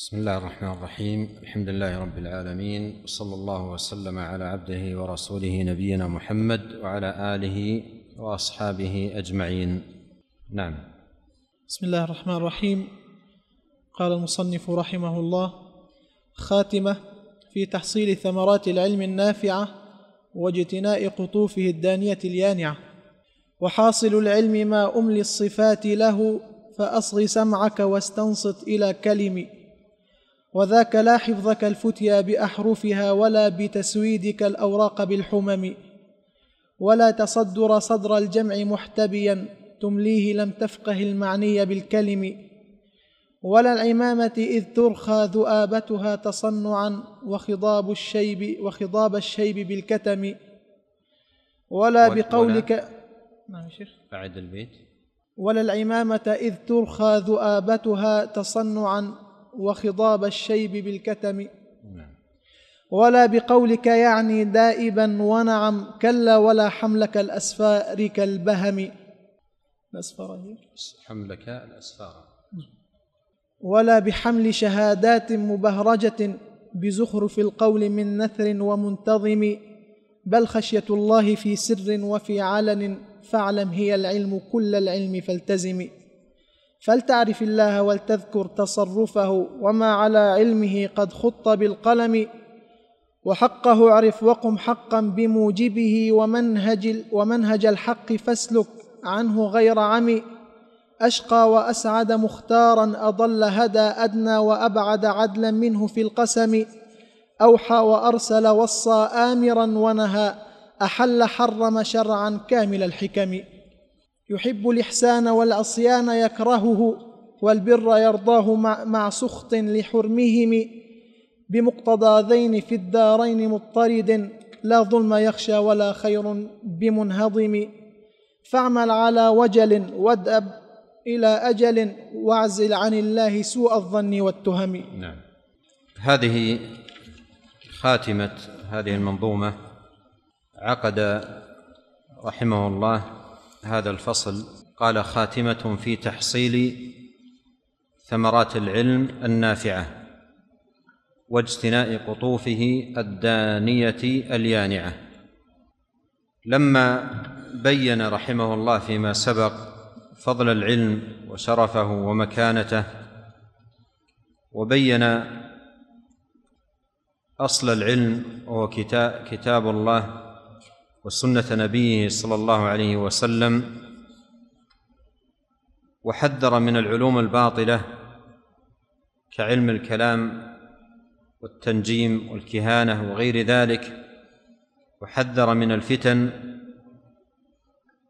بسم الله الرحمن الرحيم. الحمد لله رب العالمين وصلى الله وسلم على عبده ورسوله نبينا محمد وعلى آله وأصحابه أجمعين. نعم. بسم الله الرحمن الرحيم. قال المصنف رحمه الله خاتمة في تحصيل ثمرات العلم النافعة واجتناء قطوفه الدانية اليانعة وحاصل العلم ما أملي الصفات له فأصغ سمعك واستنصت إلى كلم وذاك لا حفظك الفتيا بأحرفها ولا بتسويدك الأوراق بالحمم. ولا تصدر صدر الجمع محتبيا تمليه لم تفقه المعني بالكلم. ولا العمامة إذ ترخى ذؤابتها تصنعا وخضاب الشيب وخضاب الشيب بالكتم. ولا بقولك نعم شيخ. بعد البيت. ولا العمامة إذ ترخى ذؤابتها تصنعا وخضاب الشيب بالكتم. نعم. ولا بقولك يعني دائبا ونعم كلا ولا حملك الأسفار كالبهم. الأسفار حملك الأسفار. ولا بحمل شهادات مبهرجة بزخرف القول من نثر ومنتظم. بل خشية الله في سر وفي علن فاعلم هي العلم كل العلم فالتزم. فلتعرف الله ولتذكر تصرفه وما على علمه قد خط بالقلم وحقه اعرف وقم حقا بموجبه ومنهج ومنهج الحق فاسلك عنه غير عمي أشقى وأسعد مختارا أضل هدى أدنى وأبعد عدلا منه في القسم. أوحى وأرسل وصى آمرا ونهى أحل حرم شرعا كامل الحكم. يحب الإحسان والعصيان يكرهه والبر يرضاه مع, سخط لحرمهم بمقتضى ذين في الدارين مضطرد لا ظلم يخشى ولا خير بمنهضم. فاعمل على وجل وادأب إلى أجل واعزل عن الله سوء الظن والتهم. نعم. هذه خاتمة هذه المنظومة عقد رحمه الله هذا الفصل قال خاتمة في تحصيل ثمرات العلم النافعة واجتناء قطوفه الدانية اليانعة. لما بين رحمه الله فيما سبق فضل العلم وشرفه ومكانته وبين أصل العلم وهو كتاب الله وسنة نبيه صلى الله عليه وسلم وحذر من العلوم الباطلة كعلم الكلام والتنجيم والكهانة وغير ذلك وحذر من الفتن.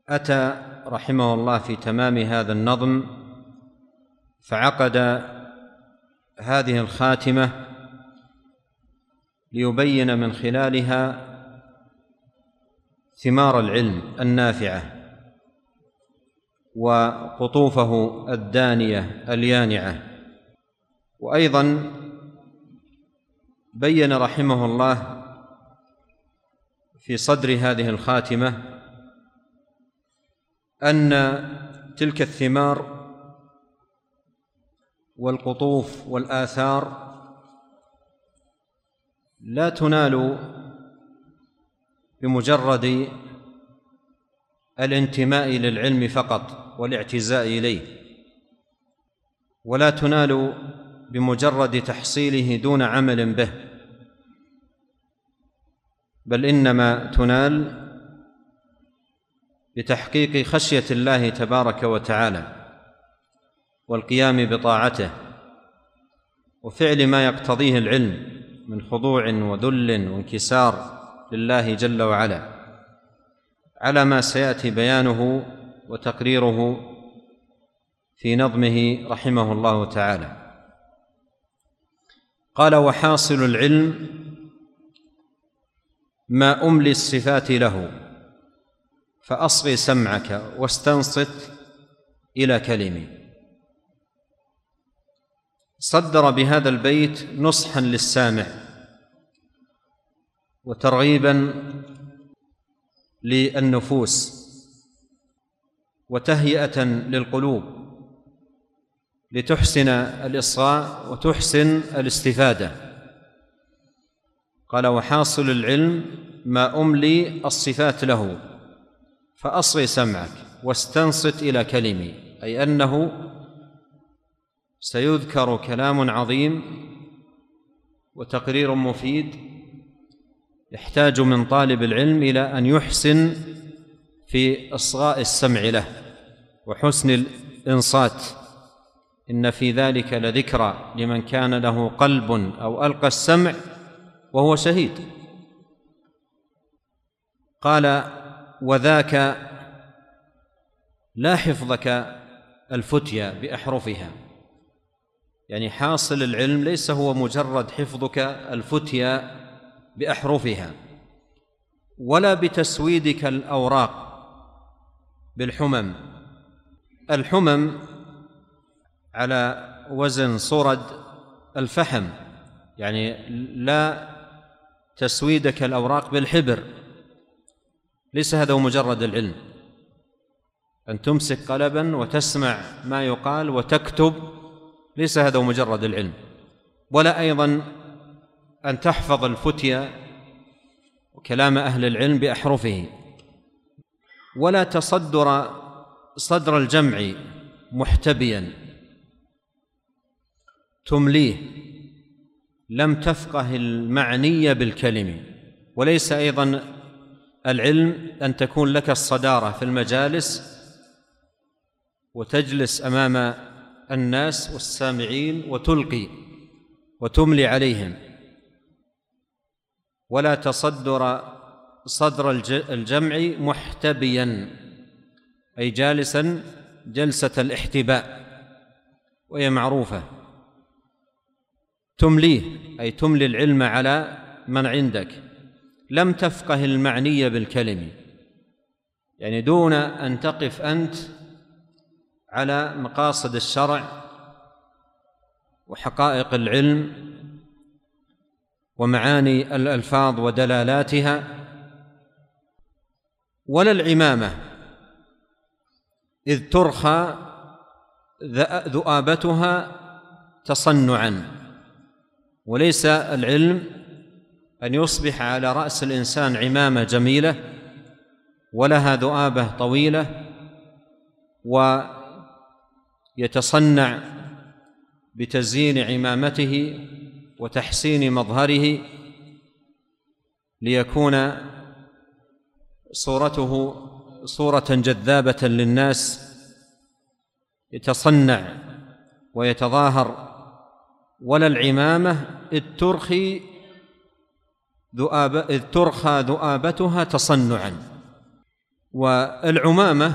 أتى رحمه الله في تمام هذا النظم فعقد هذه الخاتمة ليبين من خلالها ثمار العلم النافعة وقطوفه الدانية اليانعة. وأيضا بين رحمه الله في صدر هذه الخاتمة أن تلك الثمار والقطوف والآثار لا تنال بمجرد الانتماء للعلم فقط والاعتزاء إليه. ولا تنال بمجرد تحصيله دون عمل به بل إنما تنال بتحقيق خشية الله تبارك وتعالى والقيام بطاعته وفعل ما يقتضيه العلم من خضوع وذل وانكسار. لله جل وعلا على ما سيأتي بيانه وتقريره في نظمه رحمه الله تعالى. قال وحاصل العلم ما أملي الصفات له فاصغ سمعك واستنصت إلى كلمي. صدر بهذا البيت نصحا للسامع وترغيبا للنفوس وتهيئة للقلوب لتحسن الإصغاء وتحسن الاستفادة. قال وحاصل العلم ما أملي الصفات له فأصغي سمعك واستنصت إلى كلمي أي أنه سيذكر كلام عظيم وتقرير مفيد يحتاج من طالب العلم إلى أن يحسن في إصغاء السمع له وحسن الإنصات. إن في ذلك لذكرى لمن كان له قلب أو ألقى السمع وهو شهيد. قال وذاك لا حفظك الفتيا بأحرفها. يعني حاصل العلم ليس هو مجرد حفظك الفتيا بأحرفها ولا بتسويدك الأوراق بالحمم. الحمم على وزن صرد الفحم يعني لا تسويدك الأوراق بالحبر. ليس هذا مجرد العلم. أن تمسك قلبا وتسمع ما يقال وتكتب ليس هذا مجرد العلم. ولا أيضا أن تحفظ الفتيا وكلام أهل العلم بأحرفه ولا تصدر صدر الجمع محتبيا. تمليه لم تفقه المعني بالكلم وليس أيضا العلم أن تكون لك الصدارة في المجالس وتجلس أمام الناس والسامعين وتلقي وتملي عليهم. ولا تصدر صدر الجمع محتبيا أي جالسا جلسة الاحتباء وهي معروفة. تمليه أي تملي العلم على من عندك. لم تفقه المعني بالكلم يعني دون أن تقف أنت على مقاصد الشرع وحقائق العلم ومعاني الألفاظ ودلالاتها ولا العمامة. إذ ترخى ذؤابتها تصنعا. وليس العلم أن يصبح على رأس الإنسان عمامة جميلة ولها ذؤابة طويلة ويتصنع بتزيين عمامته وتحسين مظهره ليكون صورته صورة جذابة للناس يتصنع ويتظاهر ولا العمامة إذ ترخي ذؤاب إذ ترخى ذؤابتها تصنعا. والعمامة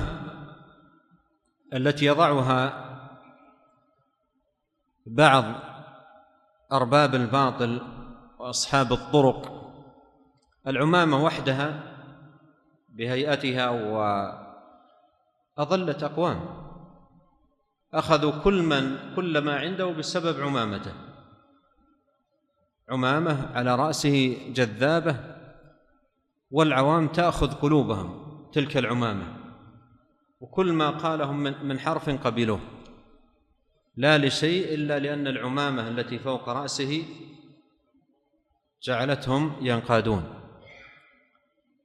التي يضعها بعض أرباب الباطل وأصحاب الطرق. العمامة وحدها بهيئتها واضلت أقوام. أخذوا كل من كل ما عنده بسبب عمامته. عمامة على رأسه جذابة والعوام تأخذ قلوبهم تلك العمامة وكل ما قاله من حرف قبلوه. لا لشيء إلا لأن العمامة التي فوق رأسه جعلتهم ينقادون.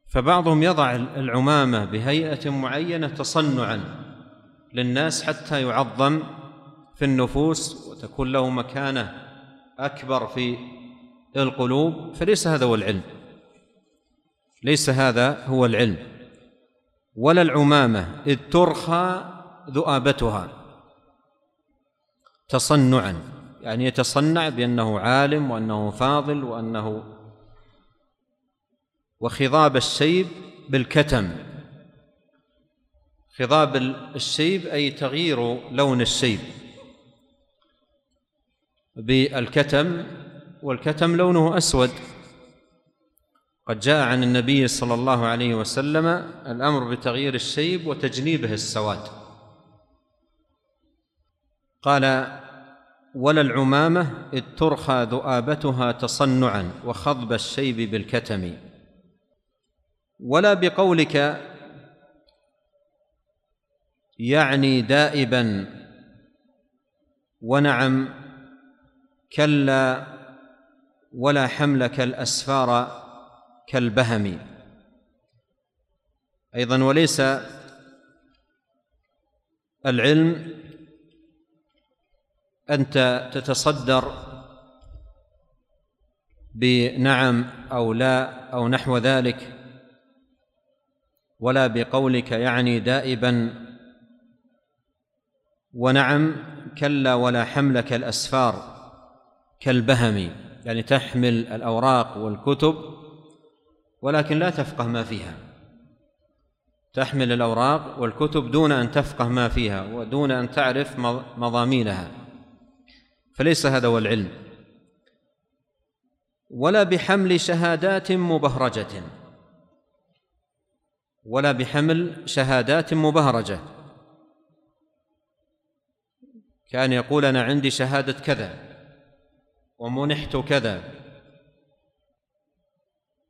فبعضهم يضع العمامة بهيئة معينة تصنعا للناس حتى يعظم في النفوس وتكون له مكانة أكبر في القلوب فليس هذا هو العلم. ليس هذا هو العلم. ولا العمامة إذ ترخى ذؤابتها. تصنعا. يعني يتصنع بأنه عالم وأنه فاضل وأنه وخضاب الشيب بالكتم. خضاب الشيب أي تغيير لون الشيب بالكتم والكتم لونه أسود. قد جاء عن النبي صلى الله عليه وسلم الأمر بتغيير الشيب وتجنيبه السواد. قال ولا العمامة إذ ترخى ذؤابتها تصنعا وخضب الشيب بالكتم. ولا بقولك يعني دائبا. ونعم كلا ولا حمل كالأسفار كالبهم. أيضا وليس العلم أنت تتصدر بنعم أو لا أو نحو ذلك ولا بقولك يعني دائبا ونعم كلا ولا حملك الاسفار كالبهم يعني تحمل الأوراق والكتب ولكن لا تفقه ما فيها. تحمل الأوراق والكتب دون أن تفقه ما فيها ودون أن تعرف مضامينها. فليس هذا هو العلم. ولا بحمل شهادات مبهرجة. ولا بحمل شهادات مبهرجة. كان يقول أنا عندي شهادة كذا ومنحت كذا.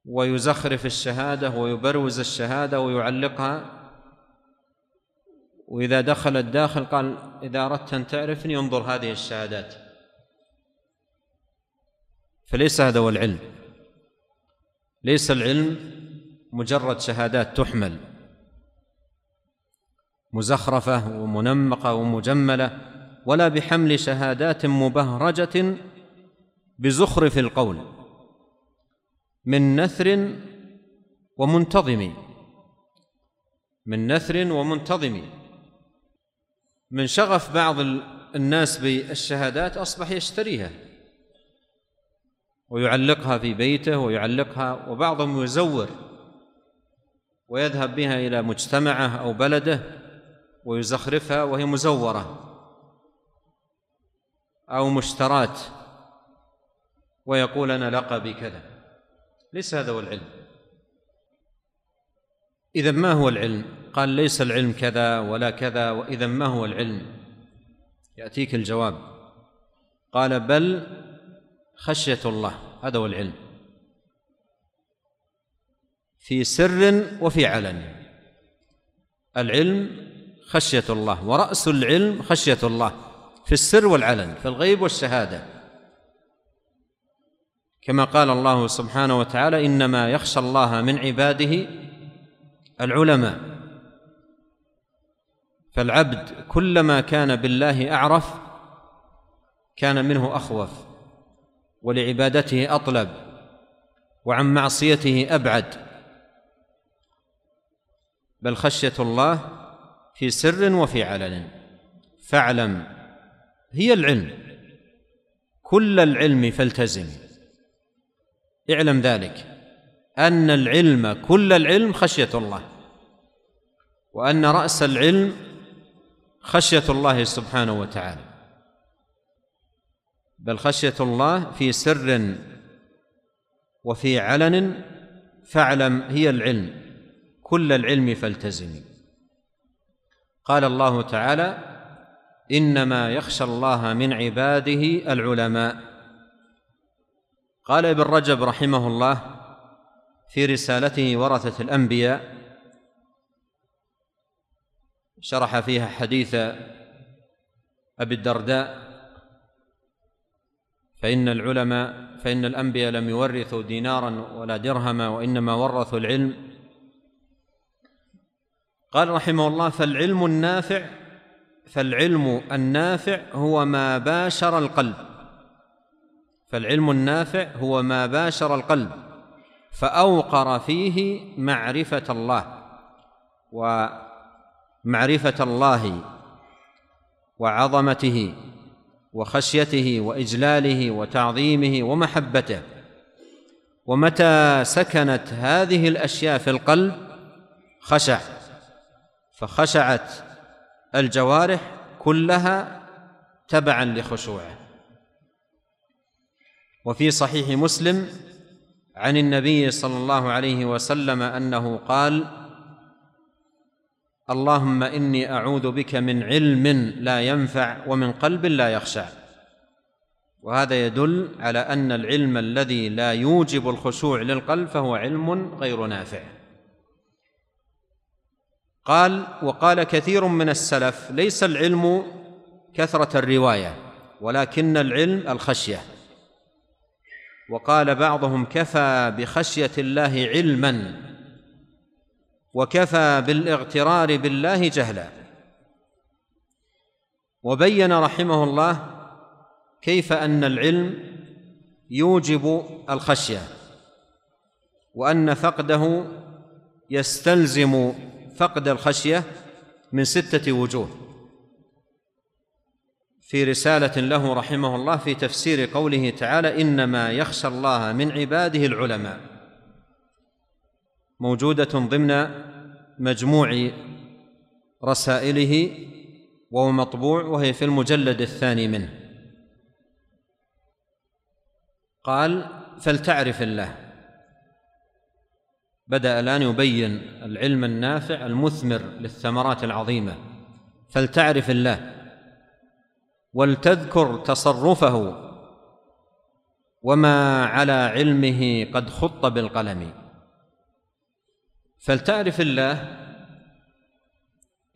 ويزخرف الشهادة ويبروز الشهادة ويعلقها. وإذا دخل الداخل قال إذا أردت أن تعرفني انظر هذه الشهادات. فليس هذا هو العلم. ليس العلم مجرد شهادات تحمل. مزخرفة ومنمقة ومجملة ولا بحمل شهادات مبهرجة بزخرف القول من نثر ومنتظم. من نثر ومنتظم. من شغف بعض الناس بالشهادات أصبح يشتريها. ويعلقها في بيته ويعلقها وبعضهم يزور ويذهب بها إلى مجتمعه أو بلده ويزخرفها وهي مزورة أو مشترات ويقول أنا لقبي كذا. ليس هذا هو العلم. إذا ما هو العلم؟ قال ليس العلم كذا ولا كذا وإذا ما هو العلم؟ يأتيك الجواب. قال بل خشية الله هذا هو العلم. في سر وفي علن. العلم خشية الله ورأس العلم خشية الله. في السر والعلن في الغيب والشهادة. كما قال الله سبحانه وتعالى إنما يخشى الله من عباده العلماء. فالعبد كلما كان بالله أعرف كان منه أخوف. ولعبادته أطلب وعن معصيته أبعد. بل خشية الله في سر وفي علن. فاعلم هي العلم. كل العلم فالتزم. اعلم ذلك أن العلم كل العلم خشية الله. وأن رأس العلم خشية الله سبحانه وتعالى. بل خشية الله في سر وفي علن فاعلم هي العلم كل العلم فالتزمي. قال الله تعالى إنما يخشى الله من عباده العلماء. قال ابن رجب رحمه الله في رسالته ورثة الأنبياء شرح فيها حديث أبي الدرداء فإن العلماء فإن الأنبياء لم يورثوا دينارا ولا درهما وإنما ورثوا العلم. قال رحمه الله فالعلم النافع فالعلم النافع هو ما باشر القلب. فالعلم النافع هو ما باشر القلب فأوقر فيه معرفة الله. ومعرفة الله وعظمته وخشيته وإجلاله وتعظيمه ومحبته. ومتى سكنت هذه الأشياء في القلب؟ خشع. فخشعت الجوارح كلها تبعا لخشوعه. وفي صحيح مسلم عن النبي صلى الله عليه وسلم أنه قال اللهم إني أعوذ بك من علم لا ينفع ومن قلب لا يخشع. وهذا يدل على أن العلم الذي لا يوجب الخشوع للقلب فهو علم غير نافع. قال وقال كثير من السلف ليس العلم كثرة الرواية ولكن العلم الخشية. وقال بعضهم كفى بخشية الله علما. وكفى بالاغترار بالله جهلا. وبين رحمه الله كيف أن العلم يوجب الخشية وأن فقده يستلزم فقد الخشية من ستة وجوه. في رسالة له رحمه الله في تفسير قوله تعالى إنما يخشى الله من عباده العلماء. موجودة ضمن مجموع رسائله وهو مطبوع وهي في المجلد الثاني منه. قال فلتعرف الله. بدأ الآن يبين العلم النافع المثمر للثمرات العظيمة. فلتعرف الله. ولتذكر تصرفه. وما على علمه قد خط بالقلم. فلتعرف الله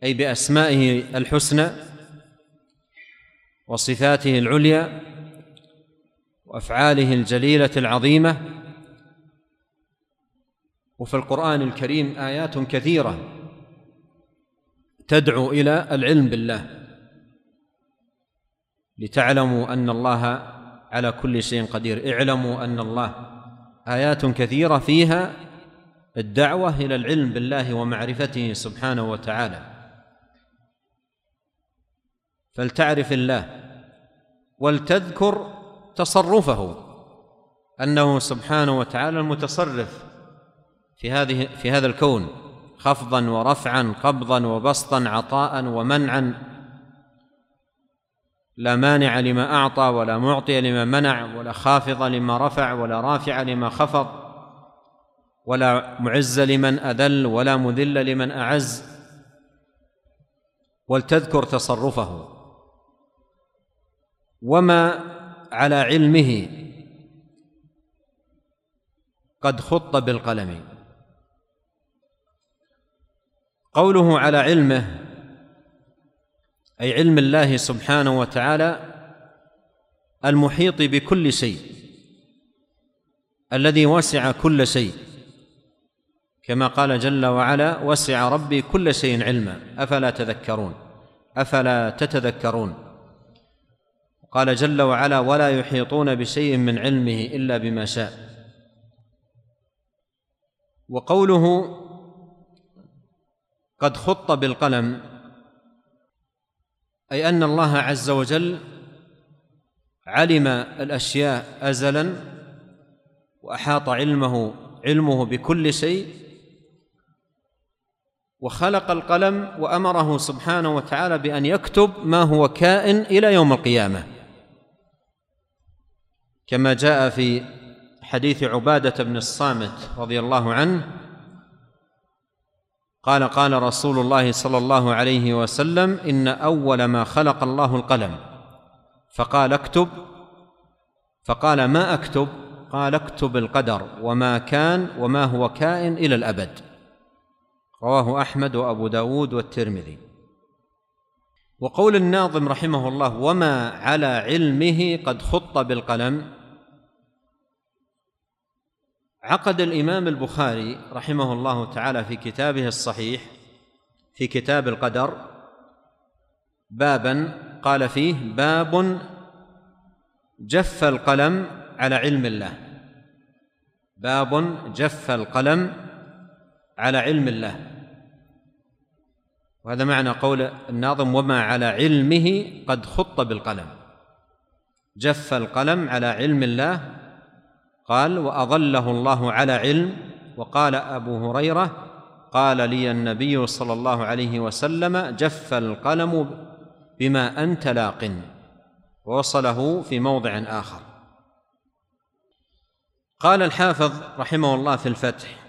أي بأسمائه الحسنى وصفاته العليا وأفعاله الجليلة العظيمة. وفي القرآن الكريم آيات كثيرة تدعو إلى العلم بالله لتعلموا أن الله على كل شيء قدير. اعلموا أن الله آيات كثيرة فيها الدعوة إلى العلم بالله ومعرفته سبحانه وتعالى. فلتعرف الله ولتذكر تصرفه أنه سبحانه وتعالى المتصرف في هذه في هذا الكون خفضا ورفعا قبضا وبسطا عطاء ومنعا. لا مانع لما أعطى ولا معطي لما منع ولا خافض لما رفع ولا رافع لما خفض. ولا معز لمن أذل ولا مذل لمن أعز ولتذكر تصرفه. وما على علمه قد خط بالقلم. قوله على علمه أي علم الله سبحانه وتعالى المحيط بكل شيء الذي وسع كل شيء. كما قال جل وعلا وسع ربي كل شيء علما. أفلا تذكرون؟ أفلا تتذكرون؟ قال جل وعلا ولا يحيطون بشيء من علمه إلا بما شاء. وقوله قد خط بالقلم أي أن الله عز وجل علم الأشياء ازلا وأحاط علمه علمه بكل شيء وخلق القلم وأمره سبحانه وتعالى بأن يكتب ما هو كائن إلى يوم القيامة. كما جاء في حديث عبادة بن الصامت رضي الله عنه قال قال رسول الله صلى الله عليه وسلم إن أول ما خلق الله القلم. فقال اكتب. فقال ما أكتب؟ قال اكتب القدر وما كان وما هو كائن إلى الأبد. رواه أحمد وأبو داود والترمذي. وقول الناظم رحمه الله وما على علمه قد خط بالقلم. عقد الإمام البخاري رحمه الله تعالى في كتابه الصحيح في كتاب القدر بابا قال فيه باب جف القلم على علم الله. باب جف القلم على علم الله. وهذا معنى قول الناظم وما على علمه قد خط بالقلم. جف القلم على علم الله قال وأظله الله على علم. وقال أبو هريرة قال لي النبي صلى الله عليه وسلم جف القلم بما أنت لاق. ووصله في موضع آخر. قال الحافظ رحمه الله في الفتح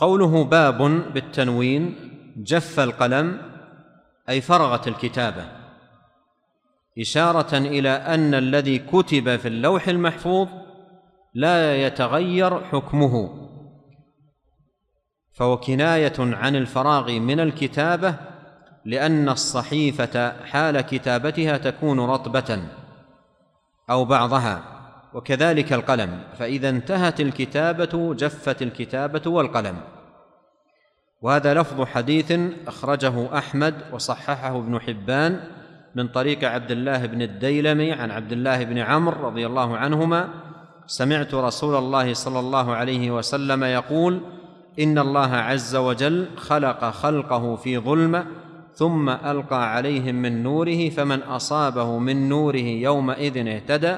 قوله باب بالتنوين جف القلم أي فرغت الكتابة إشارة إلى أن الذي كتب في اللوح المحفوظ لا يتغير حكمه. فهو كناية عن الفراغ من الكتابة لأن الصحيفة حال كتابتها تكون رطبة أو بعضها. وكذلك القلم فإذا انتهت الكتابة جفت الكتابة والقلم. وهذا لفظ حديث أخرجه أحمد وصححه ابن حبان من طريق عبد الله بن الديلمي عن عبد الله بن عمرو رضي الله عنهما سمعت رسول الله صلى الله عليه وسلم يقول إن الله عز وجل خلق خلقه في ظلمة ثم ألقى عليهم من نوره فمن أصابه من نوره يومئذ اهتدى.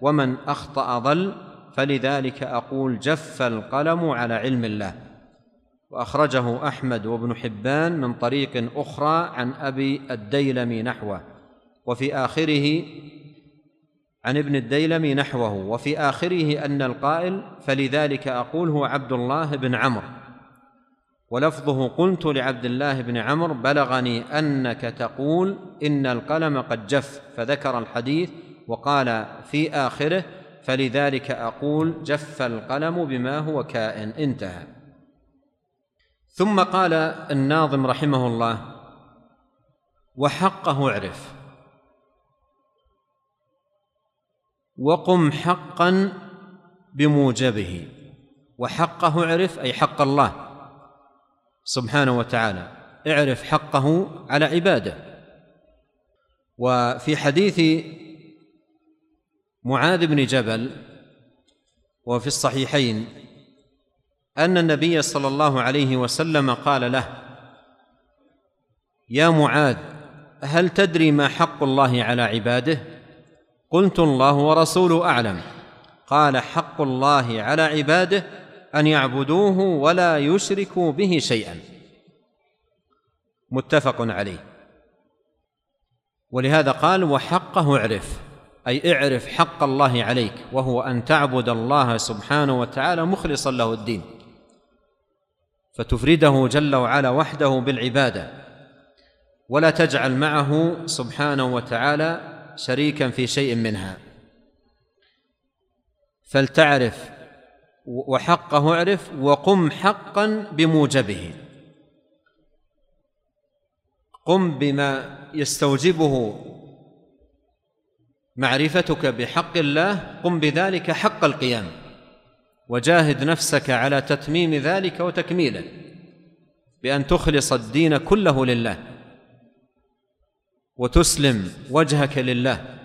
ومن أخطأ ضل فلذلك أقول جف القلم على علم الله. وأخرجه أحمد وابن حبان من طريق أخرى عن أبي الديلمي نحوه. وفي آخره عن ابن الديلمي نحوه. وفي آخره أن القائل فلذلك أقول هو عبد الله بن عمرو. ولفظه قلت لعبد الله بن عمرو بلغني أنك تقول إن القلم قد جف فذكر الحديث وقال في آخره فلذلك أقول جف القلم بما هو كائن انتهى. ثم قال الناظم رحمه الله وحقه اعرف. وقم حقا بموجبه. وحقه اعرف أي حق الله سبحانه وتعالى. اعرف حقه على عباده. وفي حديث معاذ بن جبل وفي الصحيحين أن النبي صلى الله عليه وسلم قال له يا معاذ هل تدري ما حق الله على عباده؟ قلت الله ورسوله أعلم. قال حق الله على عباده أن يعبدوه ولا يشركوا به شيئا. متفق عليه. ولهذا قال وحقه اعرف. أي اعرف حق الله عليك وهو أن تعبد الله سبحانه وتعالى مخلصا له الدين. فتفرده جل وعلا وحده بالعبادة. ولا تجعل معه سبحانه وتعالى شريكا في شيء منها. فلتعرف وحقه اعرف وقم حقا بموجبه. قم بما يستوجبه معرفتك بحق الله قم بذلك حق القيام. وجاهد نفسك على تتميم ذلك وتكميله. بأن تخلص الدين كله لله. وتسلم وجهك لله.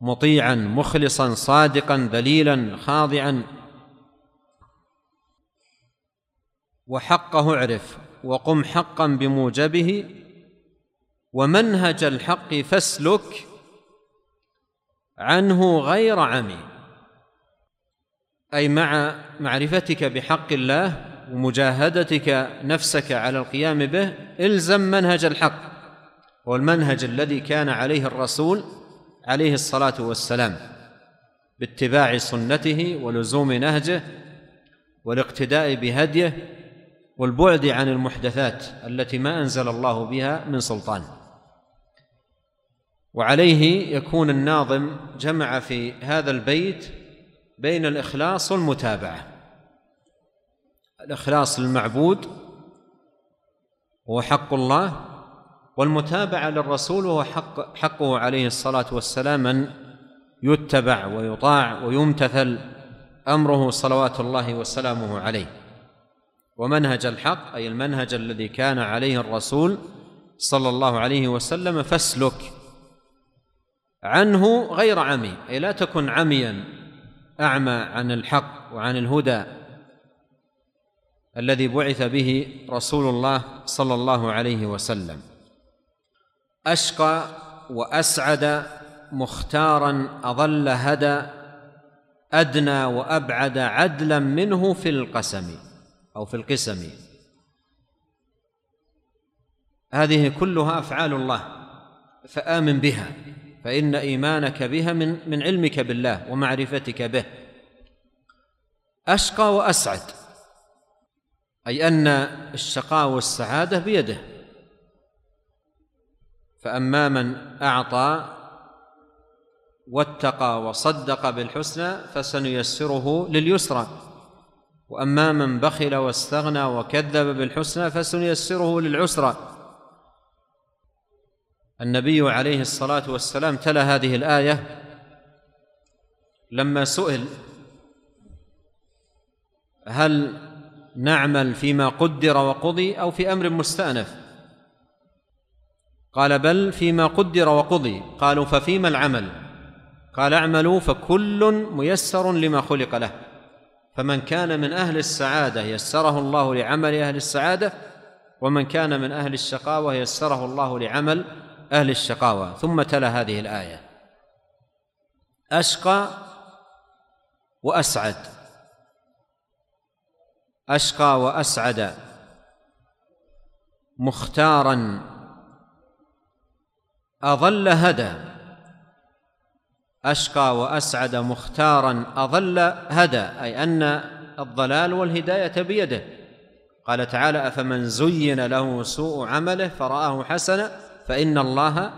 مطيعا مخلصا صادقا ذليلا خاضعا. وحقه اعرف وقم حقا بموجبه. ومنهج الحق فاسلك عنه غير عمي. أي مع معرفتك بحق الله ومجاهدتك نفسك على القيام به إلزم منهج الحق والمنهج الذي كان عليه الرسول عليه الصلاة والسلام باتباع سنته ولزوم نهجه والاقتداء بهديه والبعد عن المحدثات التي ما أنزل الله بها من سلطان. وعليه يكون الناظم جمع في هذا البيت بين الإخلاص والمتابعة. الإخلاص للمعبود هو حق الله والمتابعة للرسول وهو حق حقه عليه الصلاة والسلام أن يتبع ويطاع ويمتثل أمره صلوات الله وسلامه عليه. ومنهج الحق أي المنهج الذي كان عليه الرسول صلى الله عليه وسلم فاسلك. عنه غير عمي أي لا تكن عميا أعمى عن الحق وعن الهدى الذي بعث به رسول الله صلى الله عليه وسلم. أشقى وأسعد مختارا اضل هدى أدنى وأبعد عدلا منه في القسم أو في القسم. هذه كلها أفعال الله فآمن بها. فإن إيمانك بها من من علمك بالله ومعرفتك به. أشقى وأسعد أي أن الشقاء والسعادة بيده. فأما من أعطى واتقى وصدق بالحسنى فسنيسره لليسرى. وأما من بخل واستغنى وكذب بالحسنى فسنيسره للعسرى. النبي عليه الصلاة والسلام تلا هذه الآية لما سئل هل نعمل فيما قدر وقضي أو في أمر مستأنف؟ قال بل فيما قدر وقضي. قالوا ففيما العمل؟ قال اعملوا فكل ميسر لما خلق له. فمن كان من أهل السعادة يسره الله لعمل أهل السعادة ومن كان من أهل الشقاوة يسره الله لعمل أهل الشقاوة. ثم تلا هذه الآية. أشقى وأسعد. أشقى وأسعد. مختارا. اضل هدى. أشقى وأسعد مختارا. اضل هدى. أي أن الضلال والهداية بيده. قال تعالى أفمن زين له سوء عمله فرآه حسنا فإن الله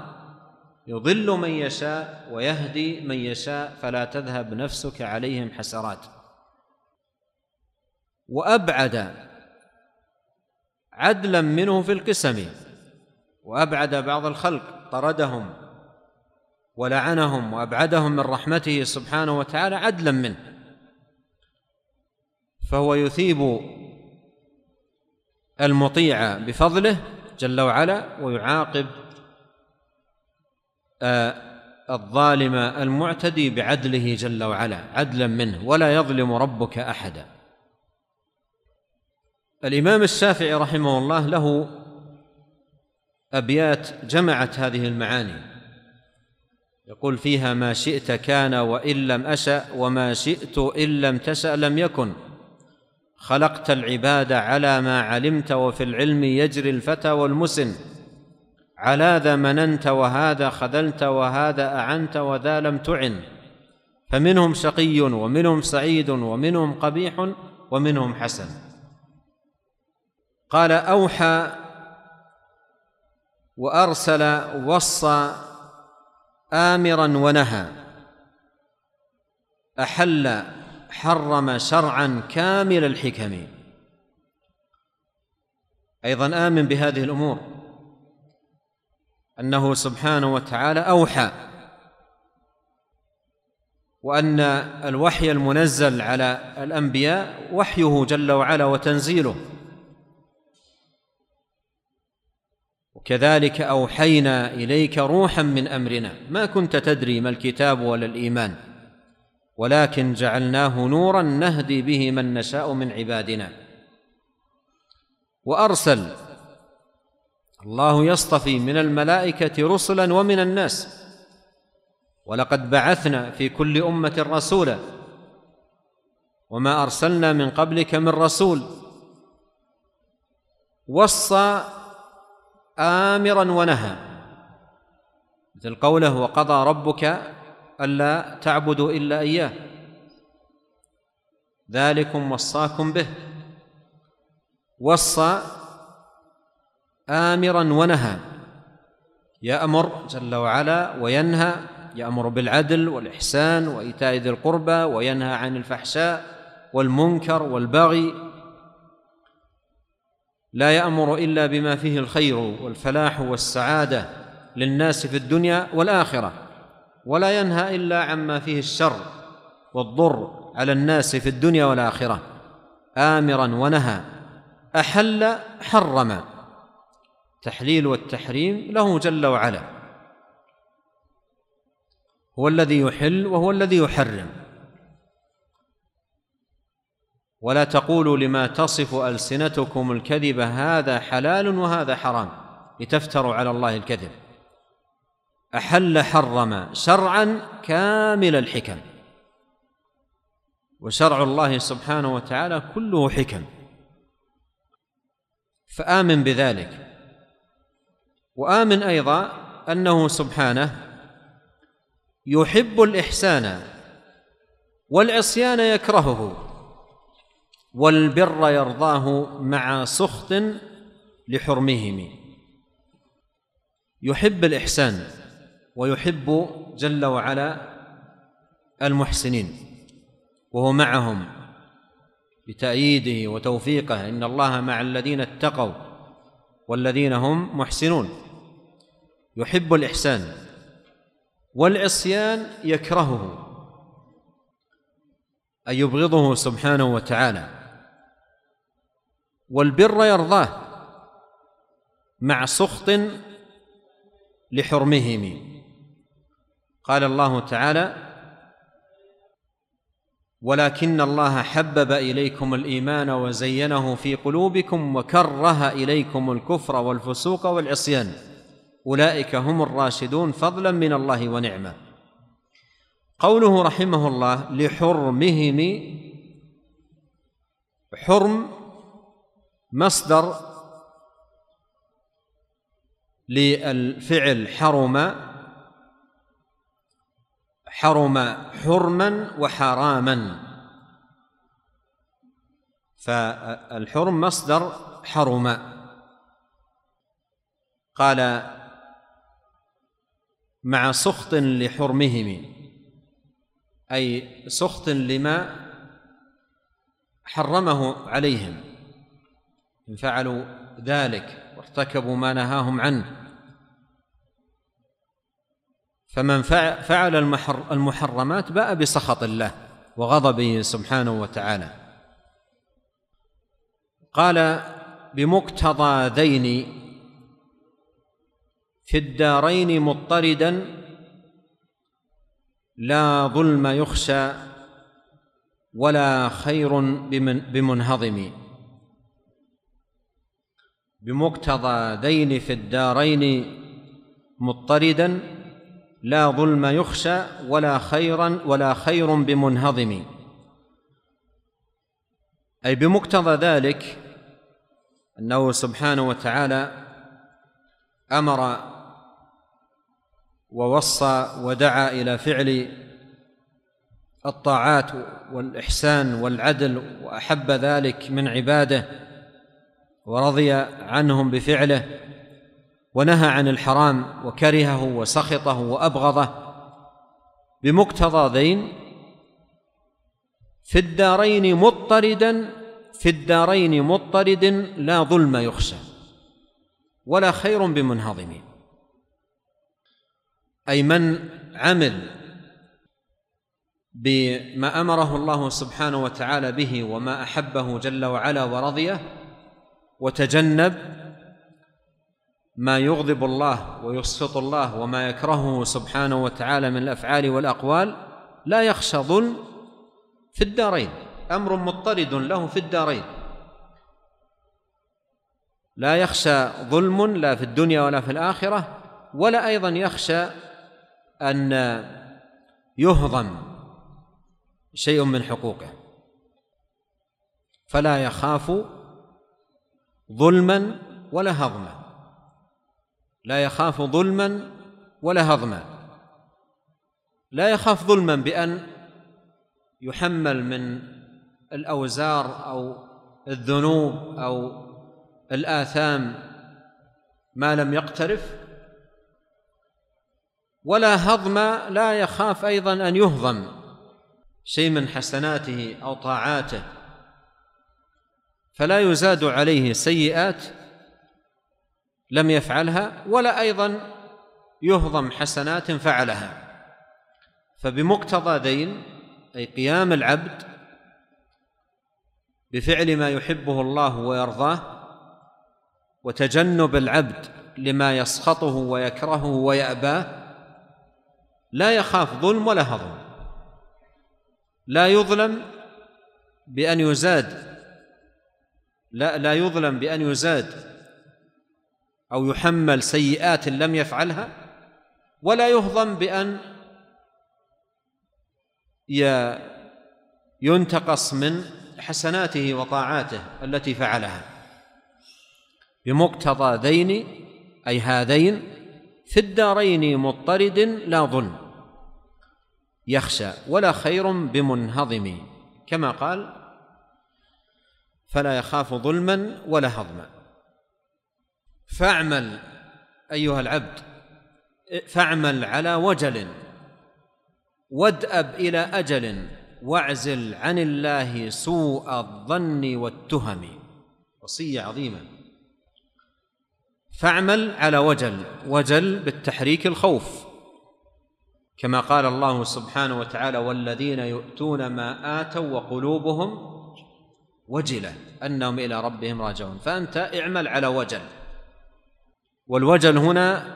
يضل من يشاء ويهدي من يشاء فلا تذهب نفسك عليهم حسرات. وأبعد عدلا منه في القسم وأبعد بعض الخلق طردهم ولعنهم وأبعدهم من رحمته سبحانه وتعالى عدلا منه. فهو يثيب المطيع بفضله جل وعلا ويعاقب الظالم المعتدي بعدله جل وعلا عدلا منه ولا يظلم ربك أحدا. الإمام الشافعي رحمه الله له أبيات جمعت هذه المعاني. يقول فيها ما شئت كان وإن لم أشأ وما شئت إن لم تشأ لم يكن. خلقت العباد على ما علمت وفي العلم يجري الفتى والمسن. على ذا مننت وهذا خذلت وهذا أعنت وذا لم تعن. فمنهم شقي ومنهم سعيد ومنهم قبيح ومنهم حسن. قال أوحى وأرسل وصى آمرا ونهى. أحل حرم شرعا كامل الحكم. أيضا آمن بهذه الأمور. أنه سبحانه وتعالى أوحى وأن الوحي المنزل على الأنبياء وحيه جل وعلا وتنزيله. وكذلك أوحينا إليك روحا من أمرنا. ما كنت تدري ما الكتاب ولا الإيمان ولكن جعلناه نورا نهدي به من نشاء من عبادنا. وأرسل الله يصطفي من الملائكة رسلا ومن الناس. ولقد بعثنا في كل أمة رسولا. وما أرسلنا من قبلك من رسول. وصى امرا ونهى. مثل قوله وقضى ربك ألا تعبدوا إلا إياه. ذلكم وصاكم به. وصى آمرا ونهى. يأمر جل وعلا وينهى يأمر بالعدل والإحسان وإيتاء ذي القربى وينهى عن الفحشاء والمنكر والبغي. لا يأمر إلا بما فيه الخير والفلاح والسعادة للناس في الدنيا والآخرة ولا ينهى إلا عما فيه الشر والضر على الناس في الدنيا والآخرة. آمرا ونهى. أحل حرم. التحليل والتحريم له جل وعلا. هو الذي يحل وهو الذي يحرم. ولا تقولوا لما تصف ألسنتكم الكذب هذا حلال وهذا حرام. لتفتروا على الله الكذب. أحل حرم شرعا كامل الحكم. وشرع الله سبحانه وتعالى كله حكم. فآمن بذلك. وآمن أيضا أنه سبحانه يحب الإحسان والعصيان يكرهه والبر يرضاه مع سخط لحرمهم. يحب الإحسان ويحب جل وعلا المحسنين وهو معهم بتأييده وتوفيقه. إن الله مع الذين اتقوا والذين هم محسنون. يحب الإحسان والعصيان يكرهه أي يبغضه سبحانه وتعالى. والبر يرضاه مع سخط لحرمهم. قال الله تعالى ولكن الله حبب إليكم الإيمان وزينه في قلوبكم وكره إليكم الكفر والفسوق والعصيان. أولئك هم الراشدون فضلا من الله ونعمة. قوله رحمه الله لحرمهم حرم مصدر للفعل حرم حرم حرما وحراما. فالحرم مصدر حرم. قال مع سخط لحرمهم أي سخط لما حرمه عليهم. إن فعلوا ذلك وارتكبوا ما نهاهم عنه. فمن فعل المحرمات باء بسخط الله وغضبه سبحانه وتعالى. قال بمقتضى ذين في الدارين مضطردا لا ظلم يخشى ولا خير بمنهضم. بمقتضى ذين في الدارين مضطردا لا ظلم يخشى ولا خيرا ولا خير بمنهضم. أي بمقتضى ذلك أنه سبحانه وتعالى أمر ووصى ودعا إلى فعل الطاعات والإحسان والعدل وأحب ذلك من عباده ورضي عنهم بفعله. ونهى عن الحرام وكرهه وسخطه وأبغضه بمقتضى ذين؟ في الدارين مضطردا في الدارين مضطرد لا ظلم يخشى ولا خير بمنهضم أي من عمل بما أمره الله سبحانه وتعالى به وما أحبه جل وعلا ورضيه وتجنب ما يغضب الله ويسخط الله وما يكرهه سبحانه وتعالى من الأفعال والأقوال لا يخشى ظلم في الدارين أمر مضطرد له في الدارين. لا يخشى ظلم لا في الدنيا ولا في الآخرة ولا أيضا يخشى أن يهضم شيء من حقوقه. فلا يخاف ظلما ولا هضما. لا يخاف ظلما ولا هضما. لا يخاف ظلما بأن يحمل من الأوزار أو الذنوب أو الآثام ما لم يقترف. ولا هضم لا يخاف أيضا أن يهضم شيء من حسناته أو طاعاته. فلا يزاد عليه سيئات لم يفعلها ولا أيضا يهضم حسنات فعلها. فبمقتضى دين أي قيام العبد بفعل ما يحبه الله ويرضاه وتجنب العبد لما يسخطه ويكرهه ويأباه لا يخاف ظلم ولا هضم. لا يظلم بأن يزاد لا لا يظلم بأن يزاد أو يحمل سيئات لم يفعلها ولا يهضم بأن ينتقص من حسناته وطاعاته التي فعلها. بمقتضى ذين أي هذين في الدارين مضطرد لا ظلم يخشى ولا خير بمنهضم كما قال فلا يخاف ظلما ولا هضما فاعمل أيها العبد فاعمل على وجل وادأب إلى أجل واعزل عن الله سوء الظن والتهم. وصية عظيمة. فاعمل على وجل وجل بالتحريك الخوف. كما قال الله سبحانه وتعالى والذين يؤتون ما آتوا وقلوبهم وجلة أنهم إلى ربهم راجعون. فأنت اعمل على وجل. والوجل هنا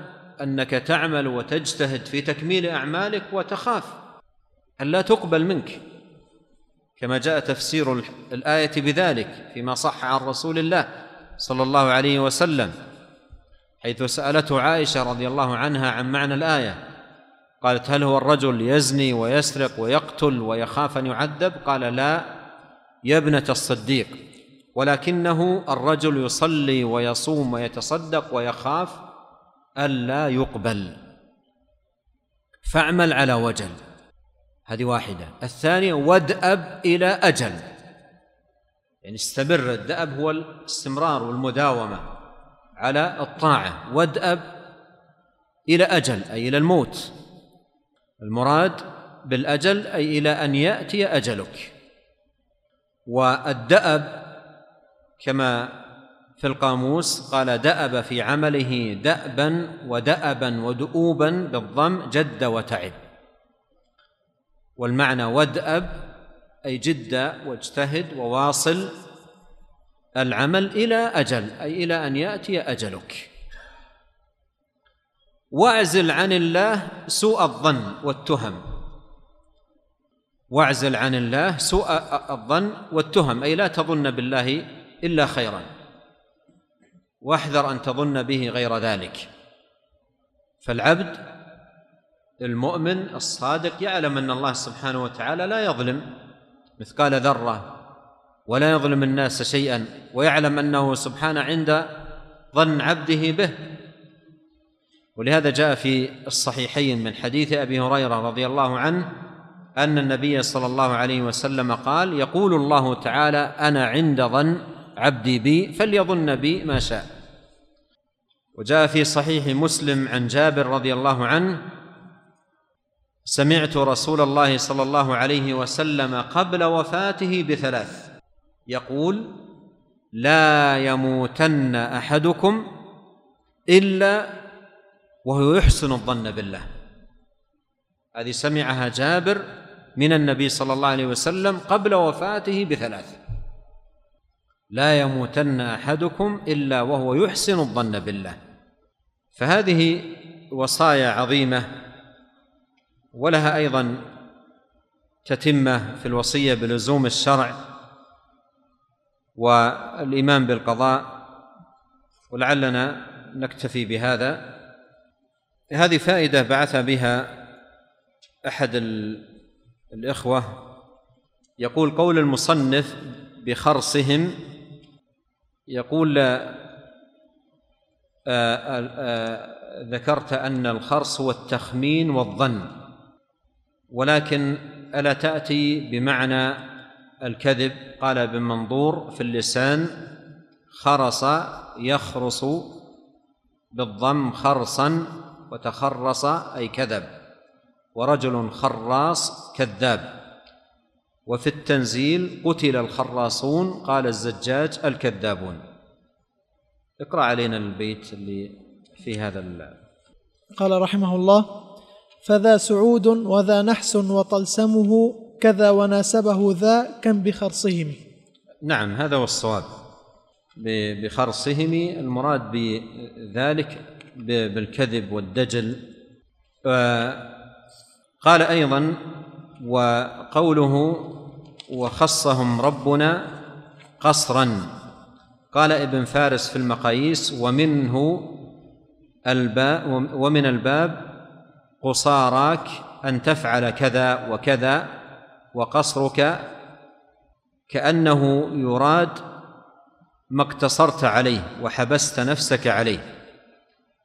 أنك تعمل وتجتهد في تكميل أعمالك وتخاف الا تقبل منك. كما جاء تفسير الآية بذلك فيما صح عن رسول الله صلى الله عليه وسلم حيث سألته عائشة رضي الله عنها عن معنى الآية. قالت هل هو الرجل يزني ويسرق ويقتل ويخاف أن يعذب؟ قال لا يا ابنة الصديق. ولكنه الرجل يصلي ويصوم ويتصدق ويخاف ألا يقبل. فاعمل على وجل. هذه واحدة. الثانية وادأب إلى أجل. يعني استمر. الدأب هو الاستمرار والمداومة على الطاعة. وادأب إلى أجل أي إلى الموت. المراد بالأجل أي إلى أن يأتي أجلك. والدأب كما في القاموس قال دأب في عمله دأبا ودأبا ودؤوبا بالضم جد وتعب. والمعنى وادأب أي جد واجتهد وواصل العمل إلى أجل أي إلى أن يأتي أجلك. واعزل عن الله سوء الظن والتهم. واعزل عن الله سوء الظن والتهم أي لا تظن بالله إلا خيرا. واحذر أن تظن به غير ذلك. فالعبد المؤمن الصادق يعلم أن الله سبحانه وتعالى لا يظلم مثقال ذرة ولا يظلم الناس شيئا ويعلم أنه سبحانه عند ظن عبده به. ولهذا جاء في الصحيحين من حديث أبي هريرة رضي الله عنه أن النبي صلى الله عليه وسلم قال يقول الله تعالى أنا عند ظن عبدي بي فليظن بي ما شاء. وجاء في صحيح مسلم عن جابر رضي الله عنه سمعت رسول الله صلى الله عليه وسلم قبل وفاته بثلاث. يقول لا يموتن أحدكم إلا وهو يحسن الظن بالله. هذه سمعها جابر من النبي صلى الله عليه وسلم قبل وفاته بثلاث. لا يموتن أحدكم إلا وهو يحسن الظن بالله. فهذه وصايا عظيمة ولها أيضا تتمة في الوصية بلزوم الشرع والإيمان بالقضاء ولعلنا نكتفي بهذا. هذه فائدة بعث بها أحد الإخوة يقول قول المصنف بخرصهم يقول آه، آه، آه، ذكرت أن الخرص هو التخمين والظن ولكن ألا تأتي بمعنى الكذب؟ قال ابن منظور في اللسان خرص يخرص بالضم خرصا وتخرص أي كذب ورجل خراص كذاب. وفي التنزيل قتل الخراصون قال الزجاج الكذابون. اقرأ علينا البيت اللي في هذا قال رحمه الله فذا سعود وذا نحس وطلسمه كذا وناسبه ذا كم بخرصهم. نعم هذا هو الصواب. بخرصهم المراد بذلك بالكذب والدجل. قال أيضا وقوله وخصهم ربنا قصرا. قال ابن فارس في المقاييس ومنه الباب ومن الباب قصاراك أن تفعل كذا وكذا وقصرك كأنه يراد ما اقتصرت عليه وحبست نفسك عليه.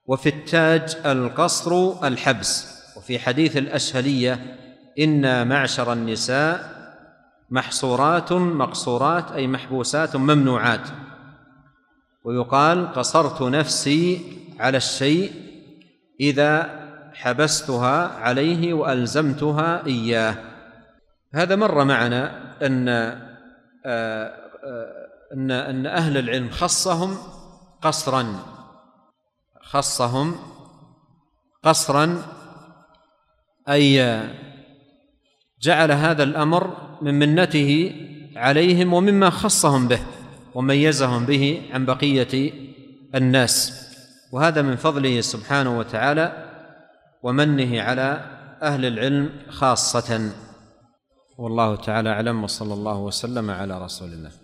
وفي التاج القصر الحبس. وفي حديث الأشهلية أنا معشر النساء محصورات مقصورات أي محبوسات ممنوعات. ويقال قصرت نفسي على الشيء إذا حبستها عليه وألزمتها إياه. هذا مر معنا أن آه، آه، أن أن أهل العلم خصهم قصرا خصهم قصرا أي جعل هذا الأمر من منته عليهم ومما خصهم به وميزهم به عن بقية الناس. وهذا من فضله سبحانه وتعالى ومنه على أهل العلم خاصة. والله تعالى أعلم وصلى الله وسلم على رسول الله.